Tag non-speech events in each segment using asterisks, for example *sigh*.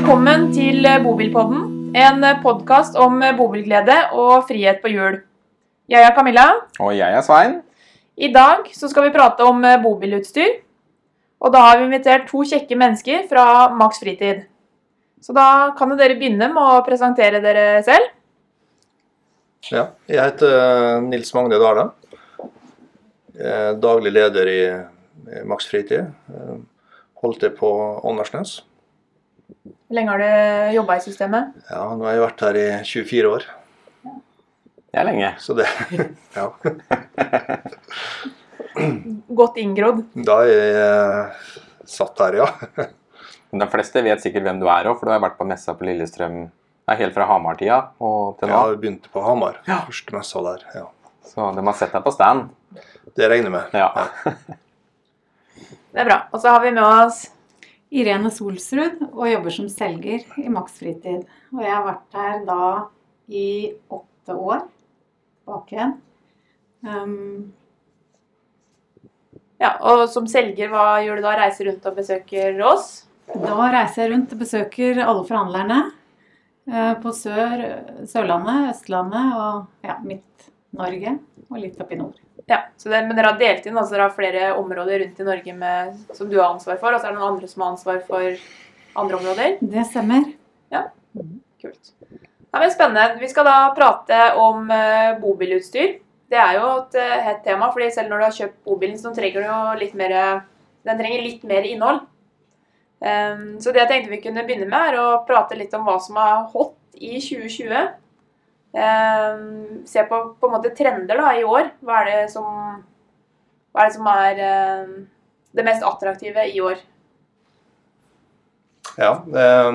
Velkommen til Bobilpodden, en podkast om bobilglede og frihet på hjul. Jeg er Camilla. Og jeg er Svein. I dag så skal vi prate om bobilutstyr. Og da har vi invitert to kjekke mennesker fra Max Fritid. Så da kan jo dere begynne med å presentere dere selv. Ja, jeg heter eh, Nils Magne Dale. Er daglig leder i Max Fritid. Eh, Holdt det på Åndalsnes. Hvor lenge har du jobba i systemet? Ja, nå har jeg vært her i 24 år, Det er lenge. så det *laughs* Ja. Godt inngrodd. Da er jeg eh, satt her, ja. De fleste vet sikkert hvem du er òg, for du har vært på messa på Lillestrøm Nei, helt fra Hamar-tida og til nå. Ja, Jeg begynte på Hamar. Ja. Første messa der. ja. Så de har sett deg på stand. Det regner jeg med. Ja. *laughs* Det er bra. Og så har vi med oss Irene Solsrud og jobber som selger i Max Fritid. Og jeg har vært her da i åtte år bak igjen. Um, Ja, og som selger, hva gjør du da? Reiser rundt og besøker oss? da reiser jeg rundt og besøker alle forhandlerne eh, på Sør, Sørlandet, Østlandet og ja, Midt-Norge og litt opp i nord. Ja, så det, Men dere har delt inn, altså dere har flere områder rundt i Norge med, som du har ansvar for, og så er det noen andre som har ansvar for andre områder? Det stemmer. Ja, Kult. Ja, men Spennende. Vi skal da prate om uh, bobilutstyr. Det er jo et uh, hett tema, fordi selv når du har kjøpt bobilen, så trenger du jo litt mer Den trenger litt mer innhold. Um, så det jeg tenkte vi kunne begynne med, er å prate litt om hva som er hot i 2020. Ehm, se på på en måte trender da i år. Hva er det som, er, det, som er eh, det mest attraktive i år? Ja, eh,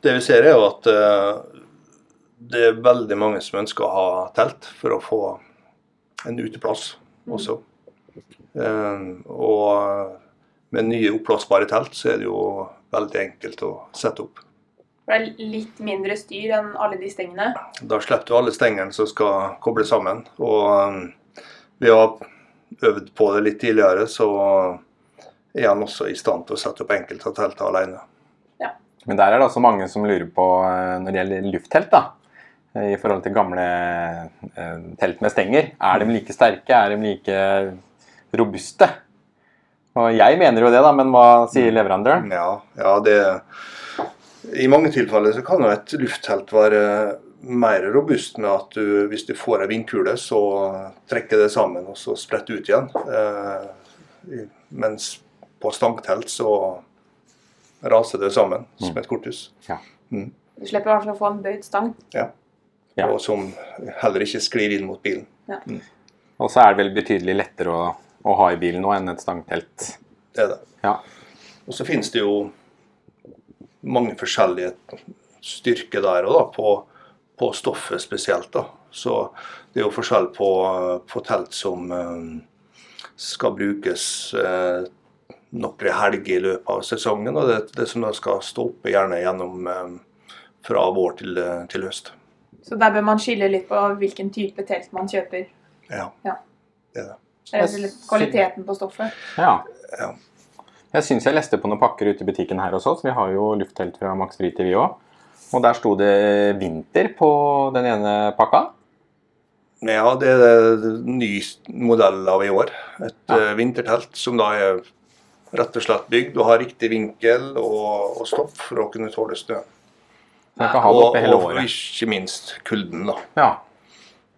det vi ser er jo at eh, det er veldig mange som ønsker å ha telt for å få en uteplass også. Eh, og med nye oppblåsbare telt så er det jo veldig enkelt å sette opp. For det er litt mindre styr enn alle de stengene. Da slipper du alle stengene som skal koble sammen. Og eh, vi har øvd på det litt tidligere, så er han også i stand til å sette opp enkelte av teltene alene. Men der er det også mange som lurer på eh, når det gjelder lufttelt, da. eh, I forhold til gamle eh, telt med stenger. Er de like sterke? Er de like robuste? Og jeg mener jo det, da, men hva sier leverandøren? Ja, ja det I mange tilfeller så kan jo et lufttelt være mer robust med at du, hvis du får ei vindkule, så trekker det sammen og så spretter ut igjen. Eh, mens på stangtelt så raser det sammen som et korthus. Du slipper i hvert fall å få en bøyd stang. Ja. Og som heller ikke sklir inn mot bilen. Og så er det vel betydelig lettere å, å ha i bilen nå enn et stangtelt. Det er det. Ja. Og så finnes det jo mange forskjellige styrker der òg, på, på stoffet spesielt. da. Så det er jo forskjell på, på telt som eh, skal brukes eh, noen helger i løpet av sesongen, og det, det som da skal stå oppe gjerne gjennom eh, fra vår til, til høst. Så der bør man skille litt på hvilken type telt man kjøper. Ja, Ja. det er det. Rett kvaliteten på stoffet. Ja. Ja. Jeg syns jeg leste på noen pakker ute i butikken her hos oss. Vi har jo lufttelt fra Max Fritid, vi òg. Og der sto det 'vinter' på den ene pakka. Ja, det er en ny modell av i år. Et Ja. eh, vintertelt som da er rett og slett bygd og har riktig vinkel og, og stoff for å kunne tåle snø. Så Og, og ikke minst kulden, da. Ja.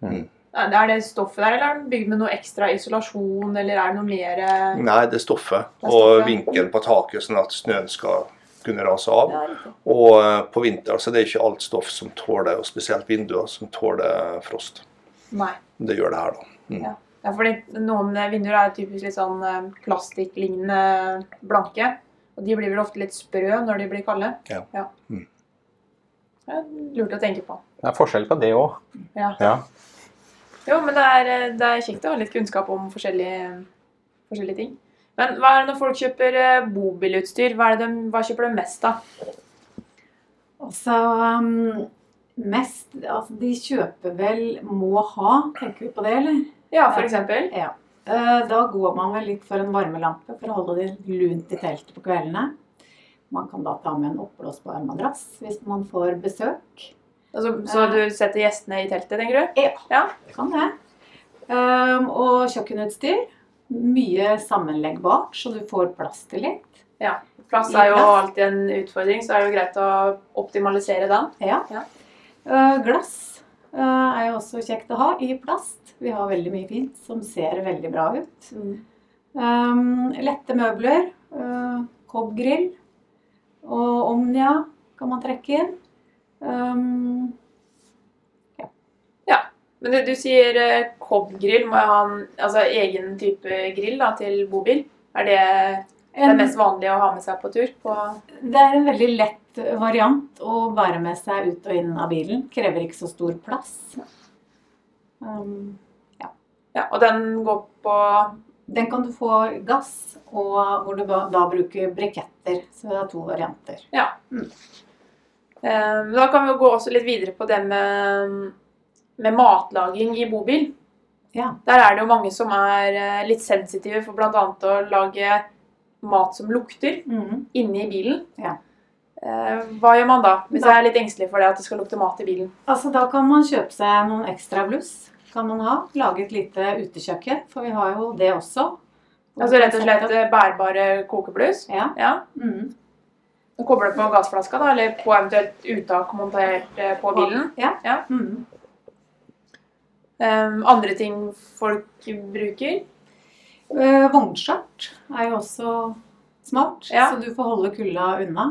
Er er det stoffet der, eller er den bygd med noe ekstra isolasjon, eller er det noe mer eh, Nei, det er stoffet. Det er Og vinkelen på taket, sånn at snøen skal kunne rase av. Ja. Og eh, på vinteren så er det ikke alt stoff som tåler, og spesielt vinduer, som tåler frost. Nei. Det gjør det her, da. Mm. Ja. Ja, fordi noen eh, vinduer er typisk litt sånn eh, plastikklignende blanke. Og de blir vel ofte litt sprø når de blir kalde. Ja. Mm. Det er lurt å tenke på. Det er forskjell på det òg. Ja. Ja. Jo, men det er, eh, det er kjekt å ha litt kunnskap om forskjellige, forskjellige ting. Men hva er det når folk kjøper eh, bobilutstyr? Hva, det de, hva kjøper de mest av? Altså, um, mest Altså, de kjøper vel må ha, tenker vi på det, eller? Ja, for eksempel. Ja. Eh, Da går man vel litt for en varmelampe for å holde det lunt i teltet på kveldene. Man kan da ta med en oppblåsbar madrass hvis man får besøk. Altså, så du setter gjestene i teltet, tenker du? Ja. Ja. Kan det. Um, og kjøkkenutstyr. Mye sammenleggbart, så du får plass til litt. Plass er jo alltid en utfordring, så er det jo greit å optimalisere den. Ja. Ja. Uh, glass uh, er jo også kjekt å ha i plast. Vi har veldig mye fint som ser veldig bra ut. Um, lette møbler. Uh, Cobb-grill. Og Omnia kan man trekke inn. Um, Men du, du sier eh, Cobb-grill. Må jeg ha en altså, egen type grill da, til bobil? Er det det mest vanlige å ha med seg på tur? På det er en veldig lett variant å bære med seg ut og inn av bilen. Krever ikke så stor plass. Um, ja, og den går på Den kan du få gass, og hvor du da, bruker briketter. Så det er to varianter. eh, Da kan vi jo gå også litt videre på det med, med matlaging i bobil. Ja. Der er det jo mange som er eh, litt sensitive for bl.a. å lage mat som lukter Mhm. inne i bilen. Ja. Eh, Hva gjør man da, hvis Da- jeg er litt engstelig for det at det skal lukte mat i bilen? Altså, da kan man kjøpe seg noen ekstra bluss. Kan man ha. Lage et lite utekjøkken, for vi har jo det også. Altså rett og slett bærbare kokebluss? Ja. Ja. Mhm. Du kobler det på gassflaska, da, eller på eventuelt uttak montert eh, på bilen. Ja. Ja. Mm. Um, andre ting folk bruker? Uh, Vognskjørt er jo også smart, Ja. så du får holde kulda unna.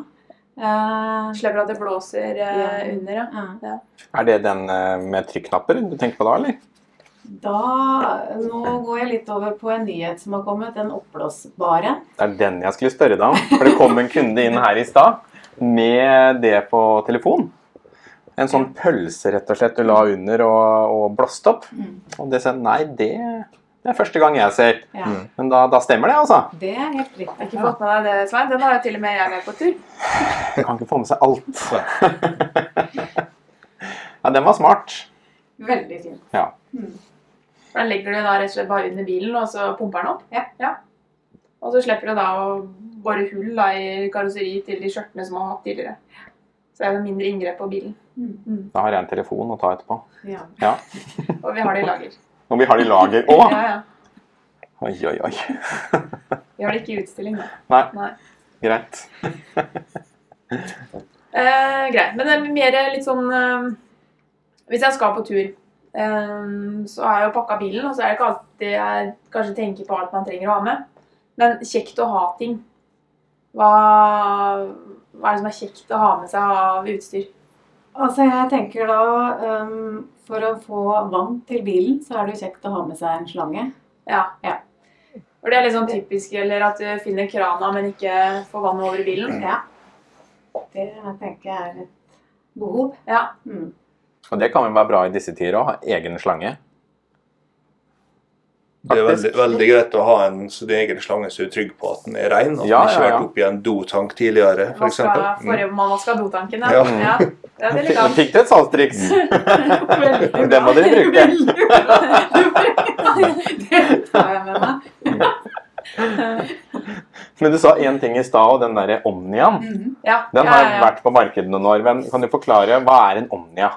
Uh, Slipper at det blåser uh, Ja. under, ja. ja. Er det den eh, med trykknapper du tenker på da, eller? Da, nå går jeg litt over på en nyhet som har kommet, den oppblåsbare. Det er den jeg skulle spørre deg om. For det kom en kunde inn her i stad med det på telefon. En sånn pølse rett og slett du la under og, og blåste opp. Mm. Og det sa nei, det, det er første gang jeg ser. Ja, Mm. Men da, da stemmer det, altså. Det er helt riktig. Jeg har ikke fått med deg det, Svein. Den har jo til og med jeg med på tur. Du kan ikke få med seg alt. *laughs* Ja, den var smart. Veldig fint. Ja. Mm. For Den legger du da rett og slett bare under bilen, og så pumper den opp. Ja. Og så slipper du da å bore hull da, i karosseriet til de skjørtene som man har hatt tidligere. Så det er jo mindre inngrep på bilen. Mm. Da har jeg en telefon å ta etterpå. Ja. *laughs* Og vi har det i lager. Og vi har det i lager òg! Ja, ja. Oi, oi, oi. *laughs* Vi har det ikke i utstilling, da. Nei, Nei. greit. *laughs* Eh, greit. Men det er mer litt sånn eh, Hvis jeg skal på tur, eh, så har jeg jo pakka bilen, og så er det ikke alltid jeg kanskje tenker på alt man trenger å ha med. Men kjekt å ha ting. Hva, hva er det som er kjekt å ha med seg av utstyr? Altså, jeg tenker da um, For å få vann til bilen, så er det jo kjekt å ha med seg en slange. Ja. Ja. For det er litt sånn typisk, eller at du finner krana, men ikke får vann over i bilen. Ja. Det tenker jeg er et behov. Ja. Mm. Og det kan jo være bra i disse tider å Ha egen slange. Det er veldig, veldig greit å ha en sin egen slange som du er trygg på at den er ren. At Ja, den ikke har ja, ja. vært oppi en dotank tidligere, f.eks. Vaska, forrige man vaska dotanken, ja. Ja. ja. Det er. Fikk du et salgstriks? *laughs* det. Den må dere bruke. *laughs* Det tar jeg med meg. Men du sa én ting i stad, og den derre Omniaen. Mhm. Ja, Den har ja, ja. vært på markedet noen år. Men kan du forklare hva er en Omnia?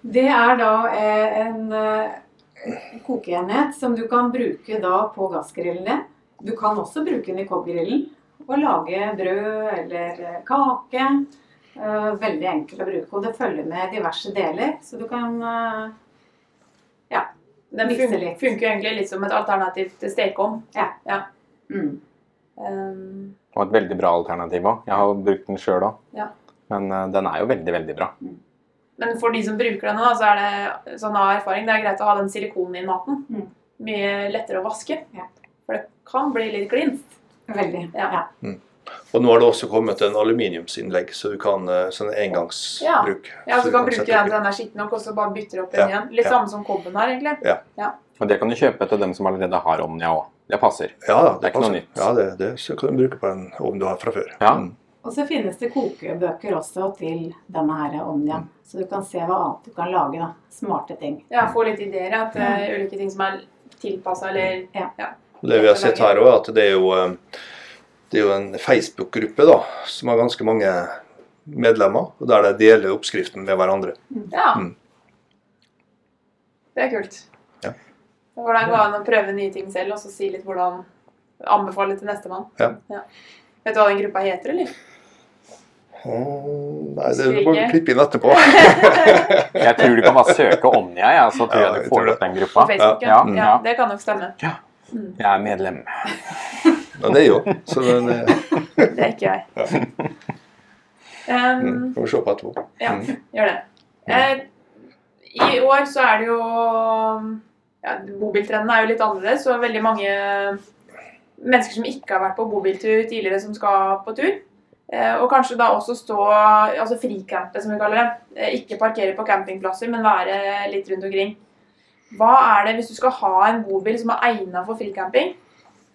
Det er da eh, en eh, kokeenhet som du kan bruke da på gassgrillene. Du kan også bruke den i kobbgrillen og lage brød eller eh, kake. Eh, veldig enkel å bruke, og det følger med diverse deler. Så du kan ja, Den Mikse litt. funker egentlig litt som et alternativ til stekeovn. mm. Um, Og et veldig bra alternativ òg. Jeg har brukt den sjøl òg. Ja. Men den er jo veldig, veldig bra. Men for de som bruker den, da, så er det sånn av erfaring det er greit å ha den silikonen i maten. Mm. Mye lettere å vaske. Ja. For det kan bli litt glinst. Veldig. Ja. Ja. Og nå har det også kommet en aluminiumsinnlegg, så du kan eh, sånn engangsbruk. Ja, så du kan bruke den til den er skitten nok, og så bare bytter opp Ja, den igjen. Litt ja. samme som kobben her, egentlig. Og det kan du kjøpe til dem som allerede har Omnia òg. Det passer. Ja, det, Det er ikke noe nytt. Ja, det, det så kan du bruke på en ovn du har fra før. Ja. Mm. Og så finnes det kokebøker også til denne her Omniaen. Så du kan se hva annet du kan lage. da. Smarte ting. Ja, få litt ideer. At uh, ulike ting som er tilpassa eller Ja. Det vi har sett her også, er at det er jo eh, Det er jo en Facebook-gruppe da, som har ganske mange medlemmer, og der de deler oppskriften med hverandre. Ja. Mm. Det er kult. Ja. Hvordan går det an å prøve nye ting selv, og så si litt hvordan Anbefale til nestemann? Ja. Vet du hva den gruppa heter, eller? Mm, Nei, det må vi klippe inn etterpå. *laughs* Jeg tror du kan bare søke Omnia, ja, så tror Ja, jeg du får opp den gruppa. Facebook? Ja, Ja, ja. det kan nok stemme. Jeg er medlem. ja, det er jo så den, eh, *laughs* Det er ikke jeg. Ja. Um, Får vi se på etterpå. ja, Mm. gjør det. Eh, I år så er det jo ja, Bobiltrenden er jo litt annerledes, og veldig mange mennesker som ikke har vært på bobiltur tidligere, som skal på tur. Eh, og kanskje da også stå altså fricampe, som vi kaller det. Eh, ikke parkere på campingplasser, men være litt rundt omkring. Hva er det, hvis du skal ha en bobil som er egnet for fricamping,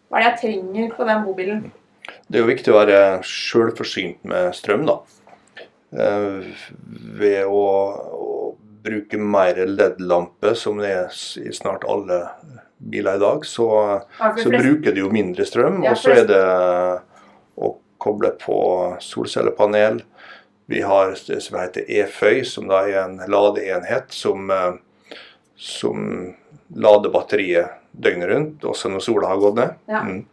hva er det jeg trenger på den bobilen? Det er jo viktig å være sjølforsynt med strøm, da. Eh, Ved å, å bruke mer LED-lampe, som det er i snart alle biler i dag, så, Ja, så bruker de jo mindre strøm. Ja, Og så er det å koble på solcellepanel. Vi har det som heter e-føy, som da er en ladeenhet som, eh, som lader batteriet døgnet rundt, også når sola har gått ned. Ja. Mm.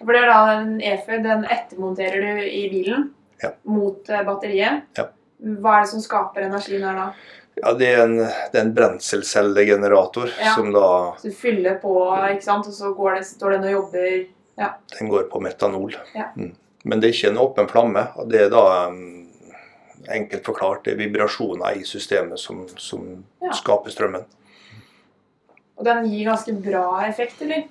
For det er da en EFØ, den ettermonterer du i bilen Ja. mot eh, batteriet. Ja. Hva er det som skaper energien her da? Ja, det er en, det er en brenselcellegenerator Ja. som da Så du fyller på, ikke sant, og så går det, står den og jobber den går på metanol. Ja. Mm. Men det er ikke en åpen flamme. og Det er da um, enkelt forklart det er vibrasjoner i systemet som, som Ja. skaper strømmen. Og den gir ganske bra effekt, eller?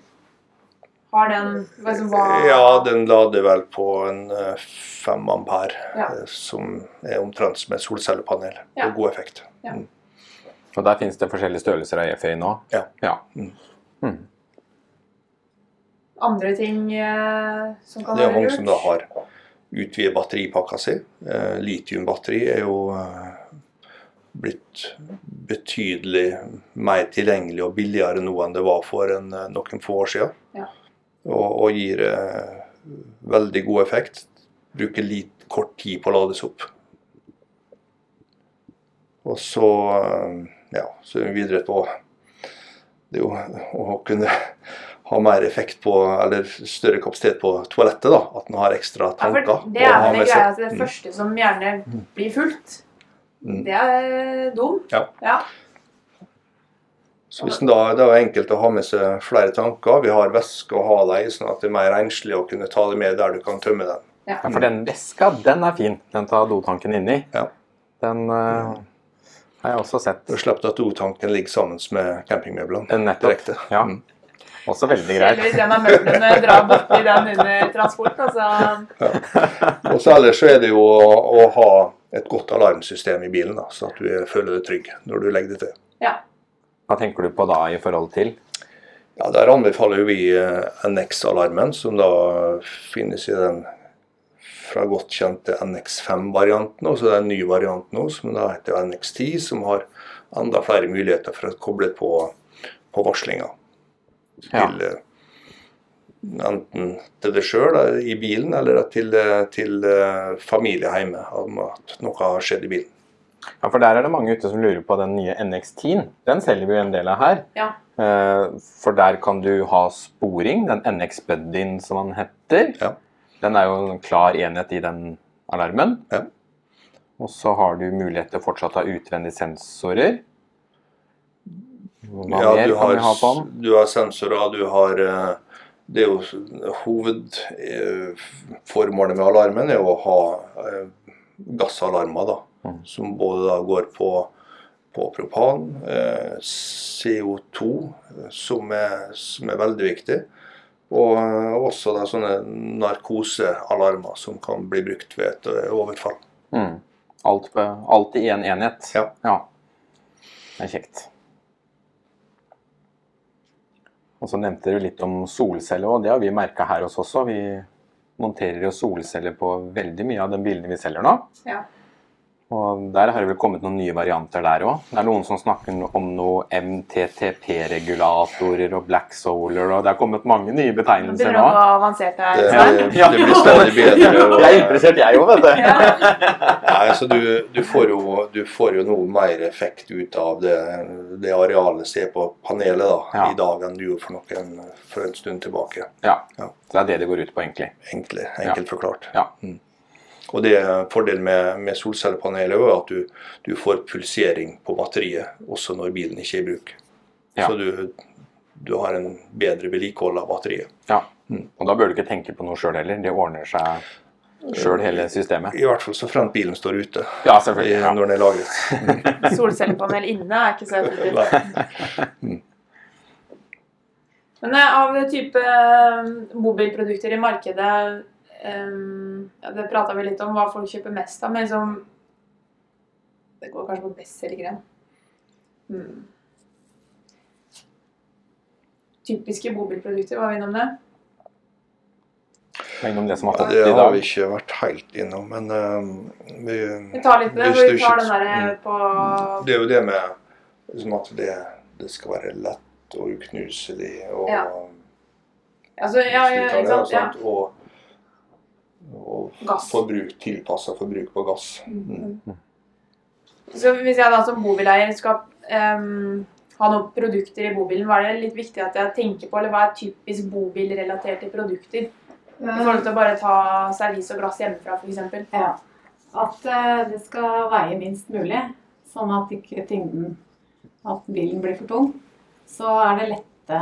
Har den liksom, hva Ja, den lader vel på en eh, fem ampere, Ja. eh, som er omtrent som et solcellepanel. Ja. Og god effekt. Og der finnes det forskjellige størrelser av EFI nå. Ja. ja. Mm. Mm. Andre ting eh, som kan Det er være mange lurt? som da har utvidet batteripakka si. Eh, Litiumbatteri er jo eh, blitt betydelig mer tilgjengelig og billigere nå enn det var for en, eh, noen få år siden. Ja. Og, og gir eh, veldig god effekt. Bruker litt kort tid på å lades opp. Og så, ja, så er vi videre på det å kunne ha mer effekt på, eller større kapasitet på toalettet. da, At en har ekstra tanker. Ja, for det er vel greia at det Mm. første som gjerne blir fullt, Mm. det er dum. Ja. ja. Så hvis en da, Det er jo enkelt å ha med seg flere tanker. Vi har væske å ha dem i, sånn at det er mer renslig å kunne ta det med der du kan tømme den. Ja, for den veska, den er fin. Den tar dotanken inni. Ja. Den eh, har jeg også sett. Du slipper du at dotanken ligger sammen med campingmøblene nettopp. direkte. Ja. Mm. Også veldig greit. Eller hvis en av møblene drar borti den under transport. Altså. Og så ellers så er det jo å, å ha et godt alarmsystem i bilen, da, så at du føler deg trygg når du legger det til. Ja. Hva tenker du på da i forhold til? Ja, Der anbefaler vi eh, NX-alarmen, som da finnes i den fra godt kjente NX5-varianten. Og så er en ny variant nå som da heter NX10, som har enda flere muligheter for å koble på, på varslinga. Ja. Til, eh, enten til deg sjøl i bilen, eller til, eh, til eh, familie hjemme om at noe har skjedd i bilen. Ja, for der er det mange ute som lurer på den nye NX10. Den selger vi jo en del av her. Ja. Eh, For der kan du ha sporing, den NX Buddyen som den heter. Ja. Den er jo en klar enhet i den alarmen. Ja. Og så har du mulighet til å fortsatt ha utvendige sensorer. Hva Ja, mer du kan har, vi ha på den? du har sensorer, du har eh, Det er jo hovedformålet med alarmen er jo å ha eh, gassalarmer, da. Mm. Som både da går på, på propan, eh, CO2, eh, som er, som er veldig viktig. Og eh, også da sånne narkosealarmer som kan bli brukt ved et eh, overfall. Mm. Alt, alt i én en enhet. Ja. Ja. Det er kjekt. Og så nevnte du litt om solceller, og det har vi merka her hos oss også. Vi monterer jo solceller på veldig mye av de bilene vi selger nå. Ja. Og Der har det vel kommet noen nye varianter der òg. Det er noen som snakker om noe MTTP-regulatorer og Black Solar, og det er kommet mange nye Nå betegnelser begynner det å nå. avansert her. Det, Svein. det, blir stadig bedre. og- Jeg er interessert, jeg òg, vet du. Nei, så du, du, får jo, du får jo noe mer effekt ut av det, det arealet som er på panelet da, Ja. i dag enn du gjorde for, noen, for en stund tilbake. Ja. Ja. Så det er det det går ut på, egentlig. Enkelt, enkelt forklart. Ja. Mm. Og det Fordelen med, med solcellepanelet er at du, du får pulsering på batteriet også når bilen ikke er i bruk. Ja. Så du, du har en bedre vedlikehold av batteriet. Ja. Og da bør du ikke tenke på noe sjøl heller. Det ordner seg sjøl, hele systemet. I hvert fall så fremt bilen står ute Ja, selvfølgelig. Ja. når den er lagret. *laughs* Solcellepanel inne er ikke så effektivt. Nei. Men eh, av type eh, mobilprodukter i markedet eh, ja, Det prata vi litt om, hva folk kjøper mest av. Men liksom Det går kanskje på bestselgeren. Hmm. Typiske bobilprodukter, var vi innom det? Det innom det som har Ja, det i har vi ikke vært helt innom, men eh, vi, Vi tar litt på det, vi tar den der mm. på Det er jo det med liksom at det, det skal være lett og uknuselig og Ja. Altså, ja, ja, ikke sant? Ja. Og, og Gass. forbruk tilpassa forbruk på gass. Mm. Så hvis jeg da som bobileier skal um, ha noen produkter i bobilen, hva er det litt viktig at jeg tenker på, eller hva er typisk bobilrelaterte produkter? I forhold til å bare ta servis og glass hjemmefra, f.eks. Ja. At uh, det skal veie minst mulig, sånn at ikke tyngden At bilen blir for tung. Så er det lette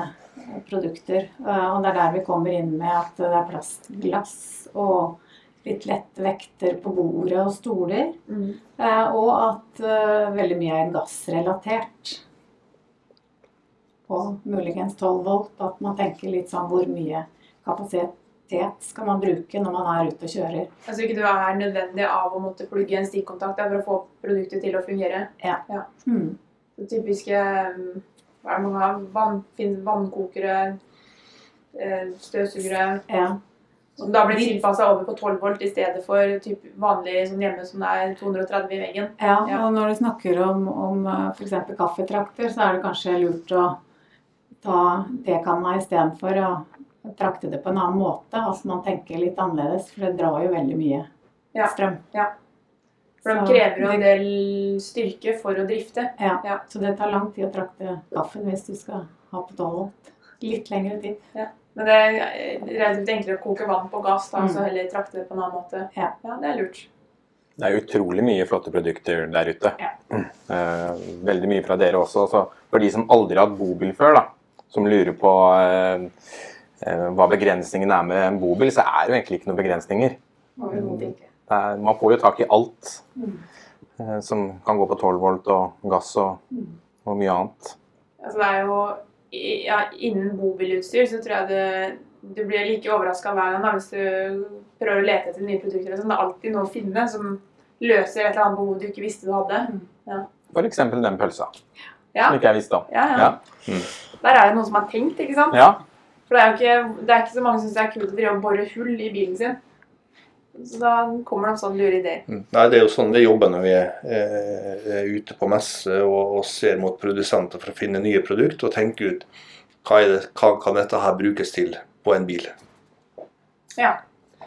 produkter. eh, Og det er der vi kommer inn med at det er plastglass og litt lette vekter på bordet og stoler. Mm. Eh, Og at eh, veldig mye er gassrelatert. Og muligens 12 volt. At man tenker litt sånn hvor mye kapasitet skal man bruke når man er ute og kjører. Altså ikke du er nødvendig av å måtte plugge en stikkontakt for å få produktet til å fungere. Mm. Det typiske ehm, Hva er det mange av? Vann, vannkokere, eh, støvsugere Ja. Som da blir tilpassa over på 12 volt i stedet for typ vanlig sånn hjemme som er 230 i veggen. Ja, Ja. og når du snakker om, om f.eks. kaffetrakter, så er det kanskje lurt å ta tekanna istedenfor å trakte det på en annen måte. Altså man tenker litt annerledes, for det drar jo veldig mye Ja. strøm. For de Så krever jo en del styrke for å drifte. Ja. Ja. Så det tar lang tid å trakte gaffen hvis du skal ha på 12. Litt lengre tid. Men det er relativt enklere å koke vann på gass, da, Mm. så heller trakte det på en annen måte. Ja. det er lurt. Det er utrolig mye flotte produkter der ute. Ja. *clears throat* Eh, veldig mye fra dere også. Så for de som aldri har hatt bobil før, da, som lurer på eh, eh, hva begrensningen er med en bobil, så er det jo egentlig ikke noen begrensninger. Overhodet ikke. Er, man får jo tak i alt eh, som kan gå på 12 volt og gass og, og mye annet. Altså, det er jo ja, Innen bobilutstyr så tror jeg det, du blir like overraska hver gang da, hvis du prøver å lete etter nye produkter. sånn. Det er alltid noe å finne som løser et eller annet behov du ikke visste du hadde. F.eks. den pølsa, Ja, som ikke jeg visste om. ja, ja. Ja. Mm. Der er det noen som har tenkt, ikke sant? Ja, For det er jo ikke, det er ikke så mange som syns det er kult å drive og bore hull i bilen sin. Så da kommer det sånne lure ideer. Mm. Nei, Det er jo sånn vi jobber når vi er, eh, er ute på messe og, og ser mot produsenter for å finne nye produkter og tenke ut hva, det, hva kan dette her brukes til på en bil. Ja.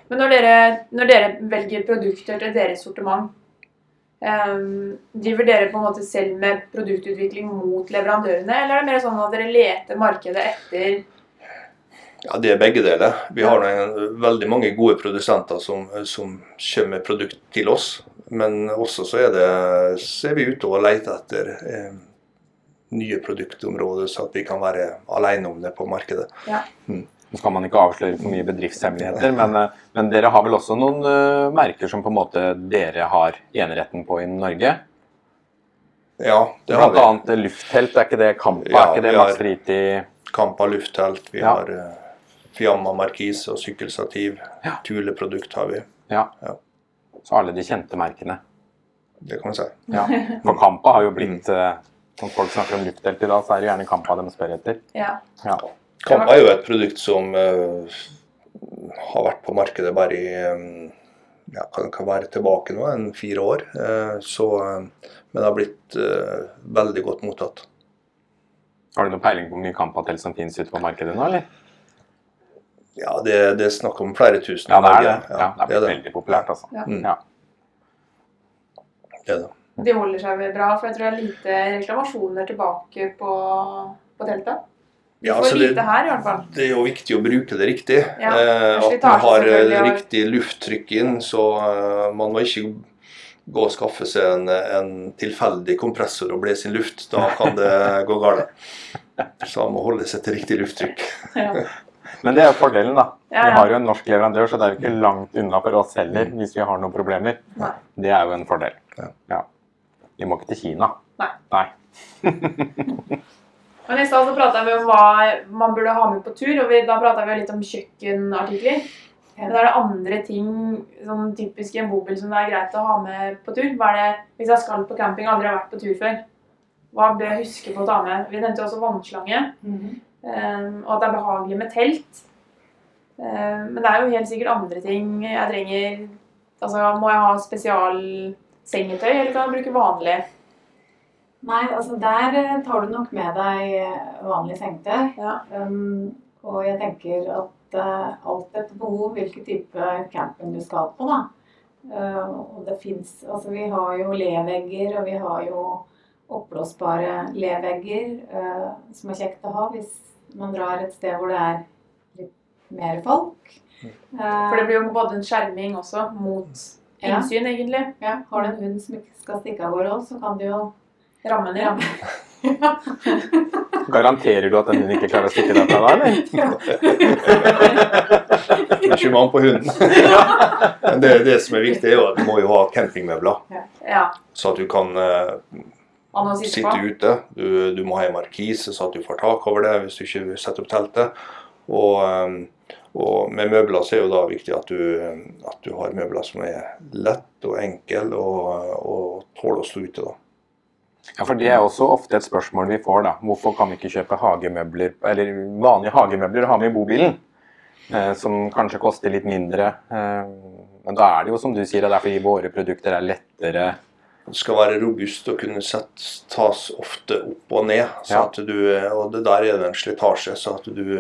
Men når dere, når dere velger produkter til deres sortiment, um, driver dere på en måte selv med produktutvikling mot leverandørene, eller er det mer sånn at dere leter markedet etter Ja, Det er begge deler. Vi har en, veldig mange gode produsenter som, som kommer med produkt til oss. Men også så er, det, så er vi ute og leter etter eh, nye produktområder, så at vi kan være alene om det på markedet. Ja, Nå skal man ikke avsløre for mye bedriftshemmeligheter, men, eh, men dere har vel også noen uh, merker som på en måte dere har eneretten på i Norge? Ja, det har Blant vi. annet Lufthelt, er ikke det Kampa? Ja, er ikke det Max Fritid? Kampa Lufthelt, vi Ja. har eh, Fiamma markise og sykkelstativ. Ja. Tuleprodukt har vi. Ja. Ja. Så alle de kjente merkene. Det kan vi si. Ja. For *laughs* Kampa har jo blitt mm. Når folk snakker om luftdelt i dag, så er det gjerne Kampa de spør etter. Ja. Ja. Kampa er jo et produkt som uh, har vært på markedet bare i, um, ja, kan, kan være tilbake nå, en fire år. Eh, så, eh, men det har blitt eh, veldig godt mottatt. Har du noen peiling på hvor mye Campatelt som finnes ute på markedet nå, eller? Ja, det, det er snakk om flere tusen. Ja, det er det. Ja, det er veldig populært, altså. Ja. Mm. Ja. Det er det. De holder seg vel bra, for jeg tror det er lite reklamasjoner tilbake på, på teltet. Vi Ja, altså det- her. Det er jo viktig å bruke det riktig. Ja, eh, at man har riktig lufttrykk inn, så uh, man må ikke gå og skaffe seg en, en tilfeldig kompressor og blæse inn luft. Da kan det gå galt. *laughs* Så man må holde seg til riktig lufttrykk. Ja. *laughs* Men det er jo fordelen, da. Ja, Vi har jo en norsk leverandør, så det er jo ikke langt unna for oss heller hvis vi har noen problemer. Nei. Det er jo en fordel. Ja. Vi må ikke til Kina. Nei. Nei. *laughs* Men i stad så prata vi om hva man burde ha med på tur, og vi, da prata vi litt om kjøkkenartikler. Men er det andre ting sånn typisk i en bobil som det er greit å ha med på tur? Hva er det, hvis jeg skal på camping og aldri har vært på tur før, hva bør jeg huske på å ta med? Vi nevnte jo også vannslange, eh, og at det er behagelig med telt. Eh, men det er jo helt sikkert andre ting jeg trenger Altså, må jeg ha spesialsengetøy, eller kan jeg bruke vanlig? Nei, altså der eh, tar du nok med deg eh, vanlig sengetøy. Ja. Um, og jeg tenker at uh, alt etter behov hvilken type camping du skal på, da. Uh, og det fins Altså vi har jo levegger, og vi har jo oppblåsbare levegger eh, som er kjekt å ha hvis man drar et sted hvor det er litt mer folk. Eh, For det blir jo både en skjerming også mot Ja. innsyn, egentlig. ja, Har du en hund som ikke skal stikke av gårde òg, så kan du jo ramme den i rammen. *laughs* Garanterer du at den hunden ikke klarer å stikke deg fra deg, eller? Det Ikke mann på hunden. *laughs* Men det, det som er viktig, er jo at du må jo ha campingmøbler, Ja. så at du kan eh, sitte sitte ute. Du, du må ha en markise så at du får tak over det hvis du ikke setter opp teltet. Og, eh, og med møbler så er jo da viktig at du, at du har møbler som er lett og enkel og, og tåler å stå ute. da. Ja, for Det er også ofte et spørsmål vi får. da. Hvorfor kan vi ikke kjøpe hagemøbler, eller vanlige hagemøbler og ha med i bobilen? Eh, som kanskje koster litt mindre. Eh, men da er det jo som du sier, det er fordi våre produkter er lettere. Skal være robust og kunne sett, tas ofte opp og ned. Så Ja. at du, og det der er det en slitasje, så at, du,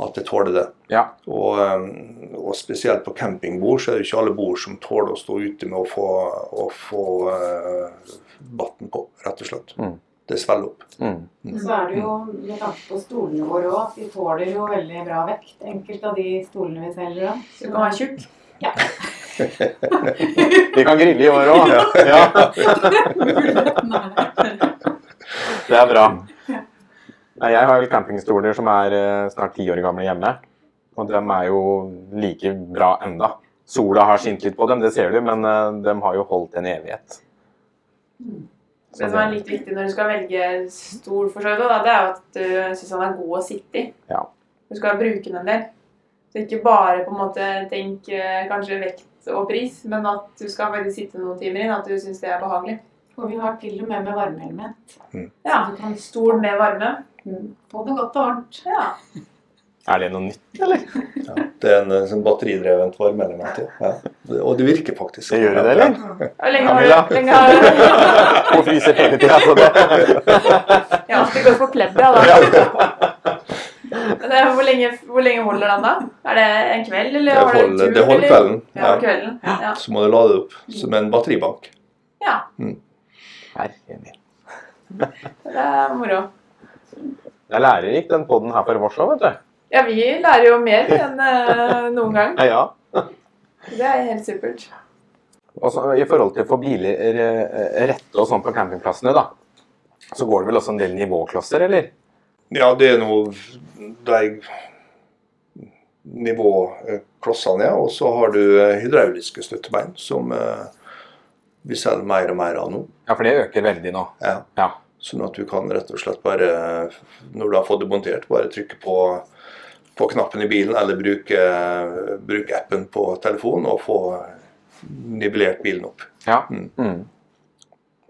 at det tåler det. Ja. Og, eh, og spesielt på campingbord så er det ikke alle bord som tåler å stå ute med å få, å få uh, vann på, rett og slett. Mm. Det svelger opp. Mm. Så er det jo med tanke på stolene våre òg, at de tåler jo veldig bra vekt. Enkelte av de stolene vi selger òg. Så du kan være tjukk. *laughs* Vi kan grille i år òg. Ja. *laughs* Det er bra. Jeg har campingstoler som er eh, snart ti år gamle hjemme. Og de er jo like bra enda. Sola har skint litt på dem, det ser du, men eh, de har jo holdt en evighet. Så Det som er litt viktig når du skal velge stol for seg, da, det er jo at du syns han er god å sitte i. Ja. Du skal bruke den en del. Så ikke bare på en måte tenk eh, kanskje vekt og pris, men at du skal bare sitte noen timer inn, at du syns det er behagelig. Og vi har til og med med varmeelement. Ja, Så du kan Stol med varme. Mm. få det godt og varmt. Ja. Er det noe nytt, eller? Ja. Det er en en sånn batteridrevet varmeelement. Ja. Og det virker faktisk. Det gjør det, eller? Ja, lenge har Camilla? du lenge har du *laughs* Og fryser hele tida, så det Ja, det går for pledd, ja, da. Det, hvor, lenge, hvor lenge holder den, da? Er det en kveld, eller Det har du tur? det holder kvelden. Ja, Ja. kvelden. Ja. Så må du lade det opp som en batteribank. ja. Herre min. Det er moro. Det er lærerikt, den poden her for vårs òg, vet du. Ja, vi lærer jo mer enn uh, noen gang. Ja. Det er helt supert. Også, I forhold til å få biler eh, rette og sånn på campingplassene, da, så går det vel også en del nivåklosser, eller? Ja, det er noe de nivåklossene, ja. Og så har du eh, hydrauliske støttebein, som eh, vi selger mer og mer av nå. Ja, for det øker veldig nå. Ja. Ja. Sånn at du kan rett og slett bare, når du har fått det montert, bare trykke på, på knappen i bilen, eller bruke, bruke appen på telefonen og få nivellert bilen opp. Ja. Mm. Mm.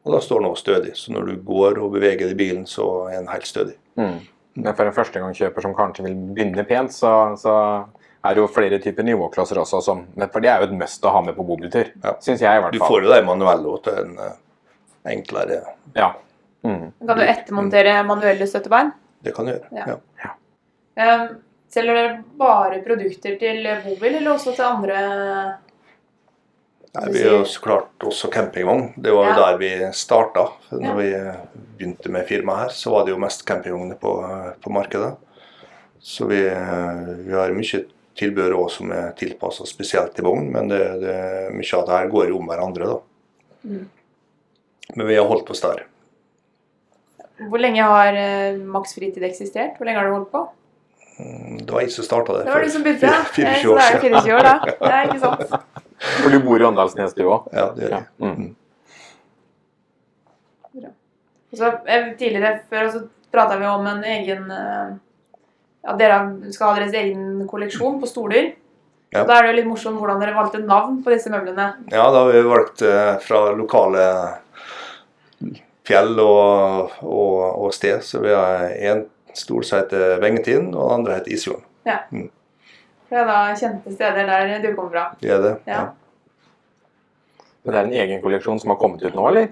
Og da står den også stødig. Så når du går og beveger deg i bilen, så er den helt stødig. Mm. Men for en førstegangskjøper som kanskje vil begynne pent, så, så er det jo flere typer nivåklasser også, som, for det er jo et must å ha med på bobiltur. Ja. Syns jeg, i hvert Du får jo det manuelle òg til en eh, enklere Ja. Mm. Kan du ettermontere manuelle støttebein? Det kan du gjøre. Ja. Ja. Eh, Selger dere bare produkter til bobil, eller også til andre Nei, vi så klart også campingvogn. Det var jo Ja. der vi starta. Når vi eh, begynte med firmaet her, så var det jo mest campingvogner på, eh, på markedet. Så vi, eh, vi har mye tilbehør også som er tilpassa spesielt til vogn, men det, det, mye av det her går jo om hverandre, da. Mm. Men vi har holdt oss der. Hvor lenge har Maks Fritid eksistert? Hvor lenge har du holdt på? Mm, Det var jeg som starta det. Det var du som begynte, ja. Eh, 24 år Så det er jo 24 år, da. *laughs* Det er ikke sant. For du bor i Åndalsnes, du òg? Ja, det gjør Ja. Mm. Så, eh, tidligere før så prata vi om en egen At Ja, dere skal ha deres egen kolleksjon på stoler. Ja. Da er det jo litt morsomt hvordan dere valgte navn på disse møblene. Ja, da har vi valgt eh, fra lokale fjell og, og, og sted. Så vi har en stol som heter Vengetind, og den andre heter Isfjorden. Det er da kjente steder der du kommer fra. Det er det. Ja. Men det er en egen kolleksjon som har kommet ut nå, eller?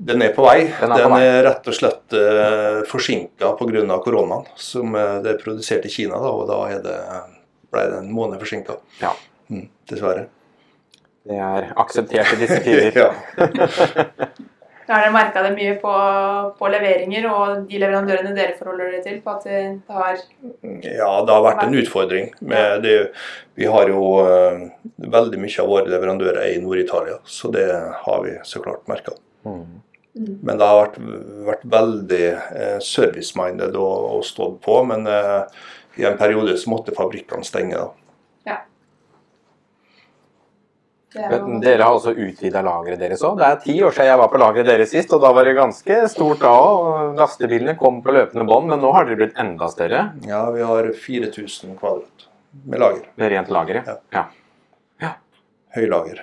Den er på vei. Den er Den er, vei. rett og slett uh, forsinka pga. koronaen. Som uh, det er produsert i Kina, da, og da er det, ble det en måned forsinka. Ja. Mm, dessverre. Det er akseptert i disse tider. *laughs* *laughs* ja. Har dere merka det mye på, på leveringer og de leverandørene dere forholder dere til? På at det har ja, det har vært en utfordring. Med det, vi har jo uh, veldig mye av våre leverandører er i Nord-Italia, så det har vi så klart merka. Mm. Men det har vært, vært veldig eh, service-minded og, og stått på. Men eh, i en periode så måtte fabrikkene stenge. da. er Men jo, dere har også utvida lageret deres òg. Det er ti år siden jeg var på lageret deres sist, og da var det ganske stort da òg. Lastebilene kom på løpende bånd, men nå har dere blitt enda større Ja, vi har 4000 kvadrat med lager. med rent lager. Ja. Ja. Høylager.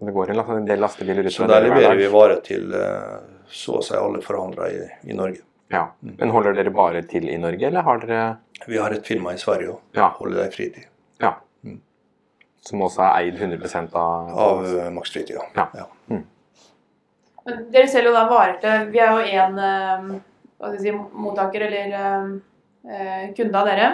Det går en del lastebiler ut Så der leverer vi vare varer til eh, så å si alle forhandlere i, i Norge. Ja. Men holder dere bare til i Norge, eller har dere Vi har et firma i Sverige òg, Ja. Holiday Fritid, ja. Mm. Som også er eid 100 av av eh, Max Fritid. Ja. Ja. Ja. men dere selger jo da varer til Vi er jo én hva si, mottaker eller eh, kunde av dere.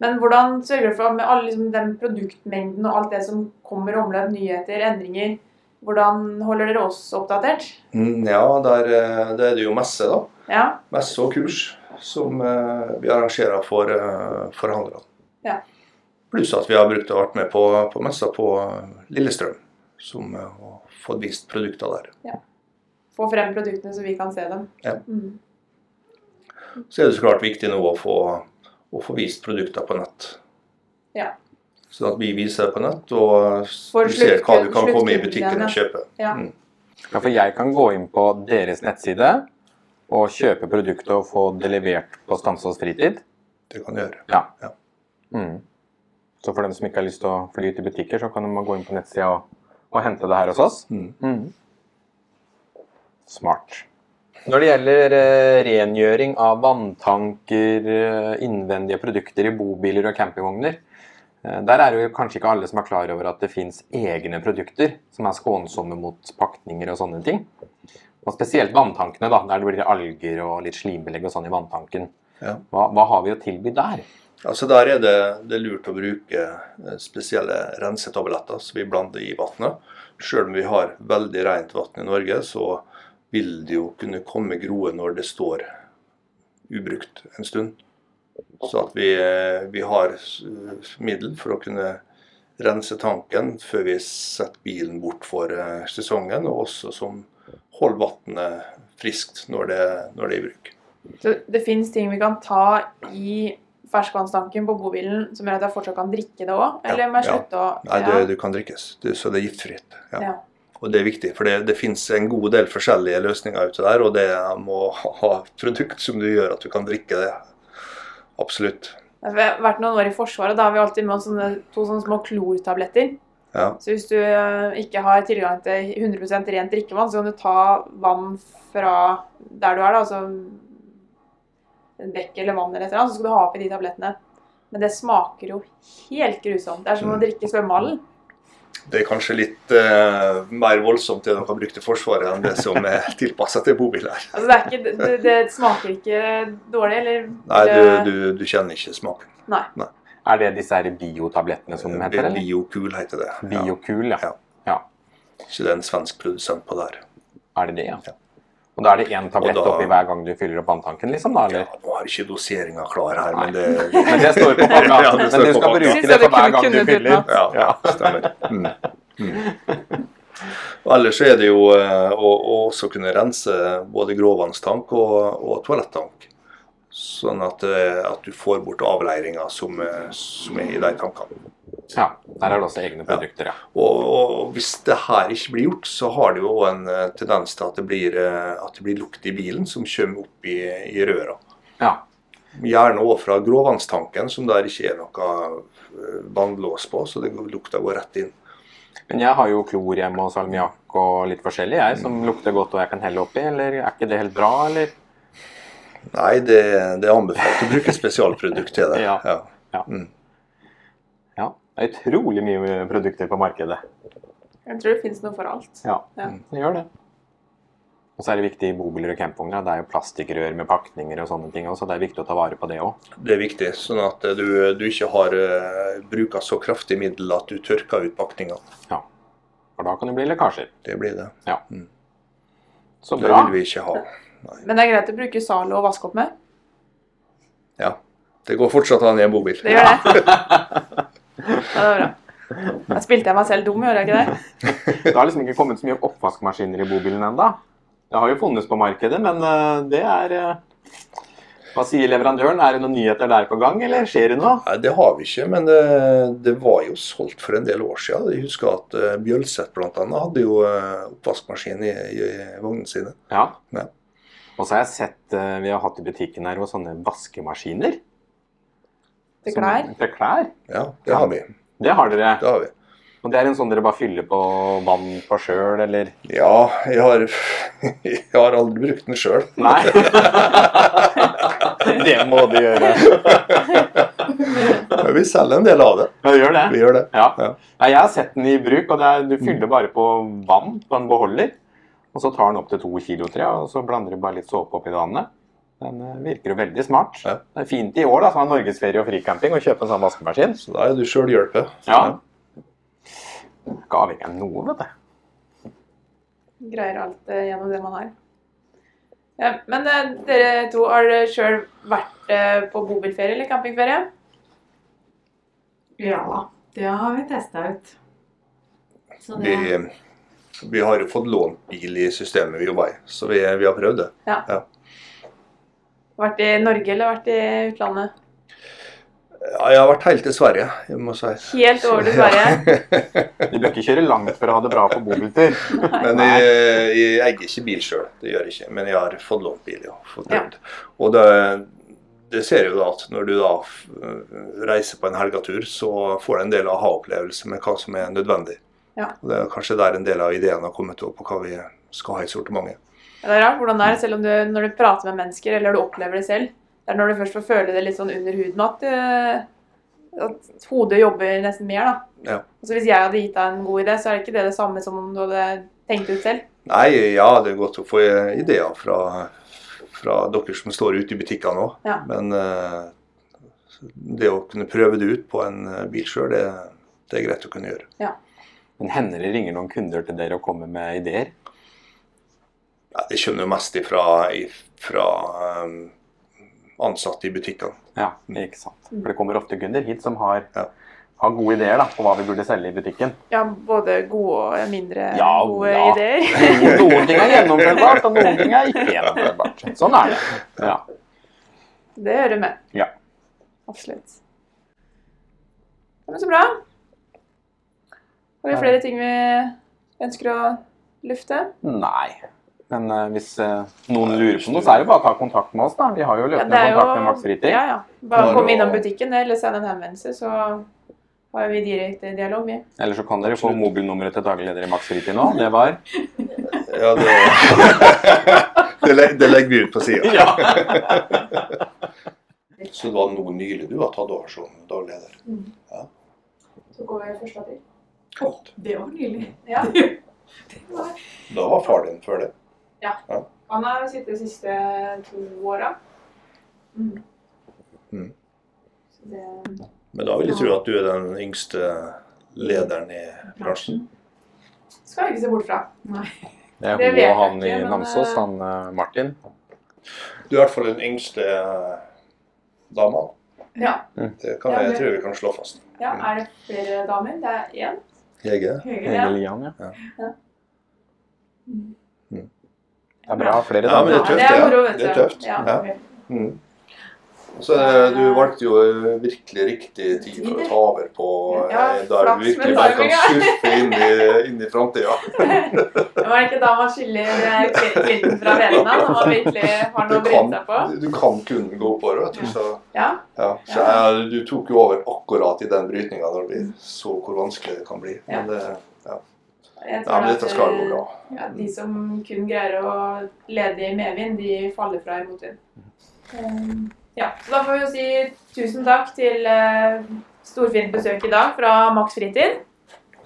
Men hvordan sørger dere for med all liksom, den produktmengden og alt det som kommer i omløp, nyheter, endringer Hvordan holder dere oss oppdatert? Mm, ja, der, der, det er det jo messe, da. Ja. Messe og kurs som eh, vi arrangerer for uh, forhandlerne. Ja. Pluss at vi har brukt og vært med på, på messa på Lillestrøm, som har fått vist produkter der. Få frem produktene så vi kan se dem. Ja. Mm. Så er det så klart viktig nå å få, å få vist produkter på nett. Ja. Sånn at vi viser det på nett, og For du ser hva du kan komme i butikken og kjøpe. Ja. Mm. Ja, for jeg kan gå inn på deres nettside og kjøpe produktet og få det levert på Stamsås fritid. Det kan du gjøre. Ja. Ja. Mm. Så for dem som ikke har lyst til å fly til butikker, så kan de gå inn på nettsida og, og hente det her hos oss. Mm. Mm. Smart. Når det gjelder eh, rengjøring av vanntanker, eh, innvendige produkter i bobiler og campingvogner, eh, der er det jo kanskje ikke alle som er klar over at det fins egne produkter som er skånsomme mot pakninger og sånne ting. Og spesielt vanntankene, da, der det blir alger og litt slimbelegg og sånn i vanntanken. Ja. Hva, hva har vi å tilby der? Altså Der er det, det er lurt å bruke eh, spesielle rensetabletter som vi blander i vannet. Selv om vi har veldig rent vann i Norge, så vil det jo kunne komme groe når det står ubrukt en stund. Så at vi, eh, vi har middel for å kunne rense tanken før vi setter bilen bort for eh, sesongen, og også som holder vannet friskt når det, når det er i bruk. Så det finnes ting vi kan ta i ferskvannstanken på bobilen som gjør at jeg fortsatt kan drikke det òg? Ja, må jeg ja. å Nei, det, du kan drikkes, det, så det er giftfritt. Ja. Ja. Og det er viktig, for det, det finnes en god del forskjellige løsninger ute der, og det må ha produkt som du gjør at du kan drikke det. Absolutt. Jeg har vært noen år i Forsvaret. Da har vi alltid med oss sånne, to sånne små klortabletter. Ja. Så hvis du eh, ikke har tilgang til 100% rent drikkevann, så kan du ta vann fra der du er, da, altså bekk eller vann eller et eller annet, så skal du ha oppi de tablettene. Men det smaker jo helt grusomt. Det er som å drikke svømmehallen. Det er kanskje litt uh, mer voldsomt det de kan bruke til Forsvaret, enn det som er *laughs* tilpassa til bobiler. Altså, det, er ikke, det, det smaker ikke dårlig, eller Nei, du, du, du kjenner ikke smaken. Er det disse her biotablettene som de heter, eller? Biokul heter det. Biokul, ja. Ja. ja. Så det er en svensk produsent på det her. Er det det, ja? Ja. Og da er det én tablett da- oppi hver gang du fyller opp vanntanken, liksom? da, Ja, eller? nå har ikke doseringa klar her, men det *laughs* Men det står på pakka. *laughs* Ja, Men du skal bruke det for hver gang du fyller. Ja, Ja. *laughs* stemmer. Mm. Mm. Og ellers er det jo eh, å, å også kunne rense både gråvannstank og, og toalettank. Sånn at, eh, at du får bort avleiringa som, eh, som er i de tankene. Ja, der er det også egne produkter, ja. Og, og hvis det her ikke blir gjort, så har det jo en eh, tendens til at det blir, eh, at det blir lukt i bilen som kommer opp i, i røra. ja. Gjerne òg fra gråvannstanken, som der ikke er noe vannlås på, så det, lukta går rett inn. Men jeg har jo klor hjemme og salmiakk og litt forskjellig, jeg, som lukter godt og jeg kan helle oppi. Eller er ikke det helt bra, eller? Nei, det, det er anbefalt å bruke spesialprodukt til det. *laughs* Ja. Ja. Ja, det er utrolig mye produkter på markedet. Jeg tror det finnes noe for alt. Ja, Ja. det gjør det. Og så er det viktig i bobiler og campvogner. Det er jo plastikkrør med pakninger og sånne ting også. Det er viktig å ta vare på det òg. Det er viktig, sånn at du, du ikke har uh, bruka så kraftig middel at du tørker ut pakninga. For da kan det bli lekkasjer. Det blir det. Så Det vil vi ikke ha. Men det er greit å bruke Zalo og vaske opp med. Ja. Det går fortsatt an i en bobil. Det gjør det. *laughs* Ja, det var bra. Da spilte jeg meg selv dum, gjorde jeg ikke det? *laughs* Det har liksom ikke kommet så mye oppvaskmaskiner i bobilen ennå. Det har jo funnes på markedet, men eh, det er eh, Hva sier leverandøren? Er det noen nyheter der på gang, eller skjer det noe? Nei, Det har vi ikke, men det, det var jo solgt for en del år siden. Jeg husker at uh, Bjølseth bl.a. hadde jo oppvaskmaskin i, i, vognene sine. Ja. Ja. Og så har jeg sett eh, vi har hatt i butikken her og sånne vaskemaskiner. Til Som- klær. Til klær. Ja, det har vi. Det har dere. Det har vi. Og det er en sånn dere bare fyller på vann på sjøl, eller? Ja, jeg har, *laughs* jeg har aldri brukt den sjøl. Nei. *laughs* det må du gjøre. *laughs* Men vi selger en del av det. Ja, gjør det. Vi gjør det. Ja. Ja. Nei, jeg har sett den i bruk, og det er, du fyller bare på vann på en beholder. Og så tar den opp til to kilo, tre, og så blander du bare litt såpe oppi vannet. Den eh, virker jo veldig smart. Ja. Det er fint i år, da, som har norgesferie og fricamping, å kjøpe en sånn vaskemaskin. Så da er du sjølhjelpet. Ja. Ikke avhengig av noe, vet du. Greier alt eh, gjennom det man har. Ja, men eh, dere to, har dere sjøl vært eh, på bobilferie eller campingferie? Ja, det har vi testa ut. Så det, Vi, vi har jo fått lånt bil i systemet vi jobber i, så vi, vi har prøvd det. Vært i Norge eller vært i utlandet? Ja, jeg har vært helt til Sverige, jeg må si. Helt over til Sverige. Du bør ikke kjøre langt for å ha det bra på bobiltur. Men jeg, jeg eier ikke bil sjøl, det gjør jeg ikke. Men jeg har fått lånt bil, ja. Fått Ja. Og det, det ser jo da at når du da reiser på en helgetur, så får du en del aha-opplevelse med hva som er nødvendig. Ja. Og Det er kanskje der en del av ideene har kommet opp på hva vi skal ha i sortimentet. Ja, det er rart hvordan det er, selv om du, når du prater med mennesker, eller du opplever det selv. Det er når du først får føle det litt sånn under huden at, eh, at hodet jobber nesten mer, da. Ja. Altså Hvis jeg hadde gitt deg en god idé, så er det ikke det det samme som om du hadde tenkt ut selv. Nei, ja, det er godt å få ideer fra, fra dere som står ute i butikkene òg. Ja. Men eh, det å kunne prøve det ut på en bil sjøl, det, det er greit å kunne gjøre. Men hender det ringer noen kunder til dere og kommer med ideer? Ja, det kommer jo mest ifra, ifra um, ansatte i butikkene. Ja, ikke sant. For det kommer ofte kunder hit som har, Ja. har gode ideer da, på hva vi burde selge i butikken. Ja, både gode og mindre Ja, gode ja. ideer. *laughs* Noen ting er gjennomførbart, og noen ting er ikke gjennomførbart. Sånn er det. Ja. Det hører med. Ja. Absolutt. Men så bra. Har vi flere ting vi ønsker å lufte? Nei. Men uh, hvis uh, noen lurer på noe, så er det bare å ta kontakt med oss. da. Vi har jo løpende jo- kontakt med Max Fritid. Ja, ja. Bare kom innom butikken eller send en henvendelse, så har vi direkte dialog, Ja. Eller så kan dere få mobilnummeret til daglig leder i Max Fritid nå. Det var Ja, det, *laughs* det, le- det legger vi ut på sida. Ja. *laughs* Så det var noe nylig du har tatt over som daglig leder. Så går jeg 1. april. Godt. Det var nylig. Ja. *laughs* Da var far din før det. Han har sittet de siste to åra. Mm. Mm. Det Men da vil jeg tro at du er den yngste lederen i bransjen. skal jeg ikke se bort fra. Nei. Det er hun og han i Namsos, eh, han eh, Martin. Du er i hvert fall den yngste eh, dama. Ja. Det kan jeg, jeg, tror vi kan slå fast. ja. Er det flere damer? Det er én. Hege? Hege, Hege Lian, ja. Ja. Det er bra. Flere Ja, men det er tøft, ja. moro, vet Det er tøft. Ja. Ja. Mm. Så eh, du valgte jo eh, virkelig riktig tid for å ta over på eh, Ja, der du virkelig bare kan surfe inn i, inn i framtida. *laughs* Det var ikke da man skiller kvelden fra vennene, når man virkelig har noe å bryte bryne seg på. du kan kun gå oppover, vet du. Så, Ja. ja. så jeg, du tok jo over akkurat i den brytninga når vi så hvor vanskelig det kan bli. Men det, Jeg ja, tror men dette skal gå bra. Ja, de som kun greier å lede i medvind, de faller fra i motvind. Um, Ja, så da får vi jo si tusen takk til uh, storfint besøk i dag fra Max Fritid.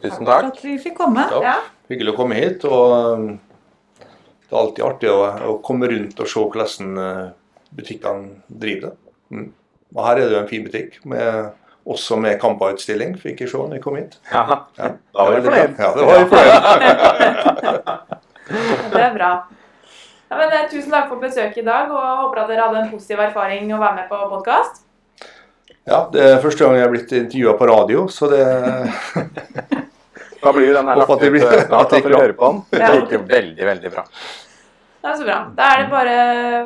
Tusen For takk. at vi fikk komme. Ja. Hyggelig å komme hit. og um, Det er alltid artig å, å komme rundt og se hvordan butikkene driver det. Mm. Og Her er det jo en fin butikk, med, også med Kampa-utstilling, fikk jeg se når jeg kom hit. Ja, Ja. da var vi fornøyd. Ja, det var vi fornøyd. *laughs* Det er bra. Ja, men, eh, tusen takk for besøket i dag, og håper at dere hadde en positiv erfaring å være med på podkast. Ja, det er første gang jeg har blitt intervjua på radio, så det *laughs* Da blir jo den her lagt ut blir- eh, snart, for å høre på den. Det gikk jo veldig, veldig bra. Det er så bra. Da er det bare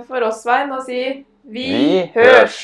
for oss, Svein, å si vi, Vi hørs!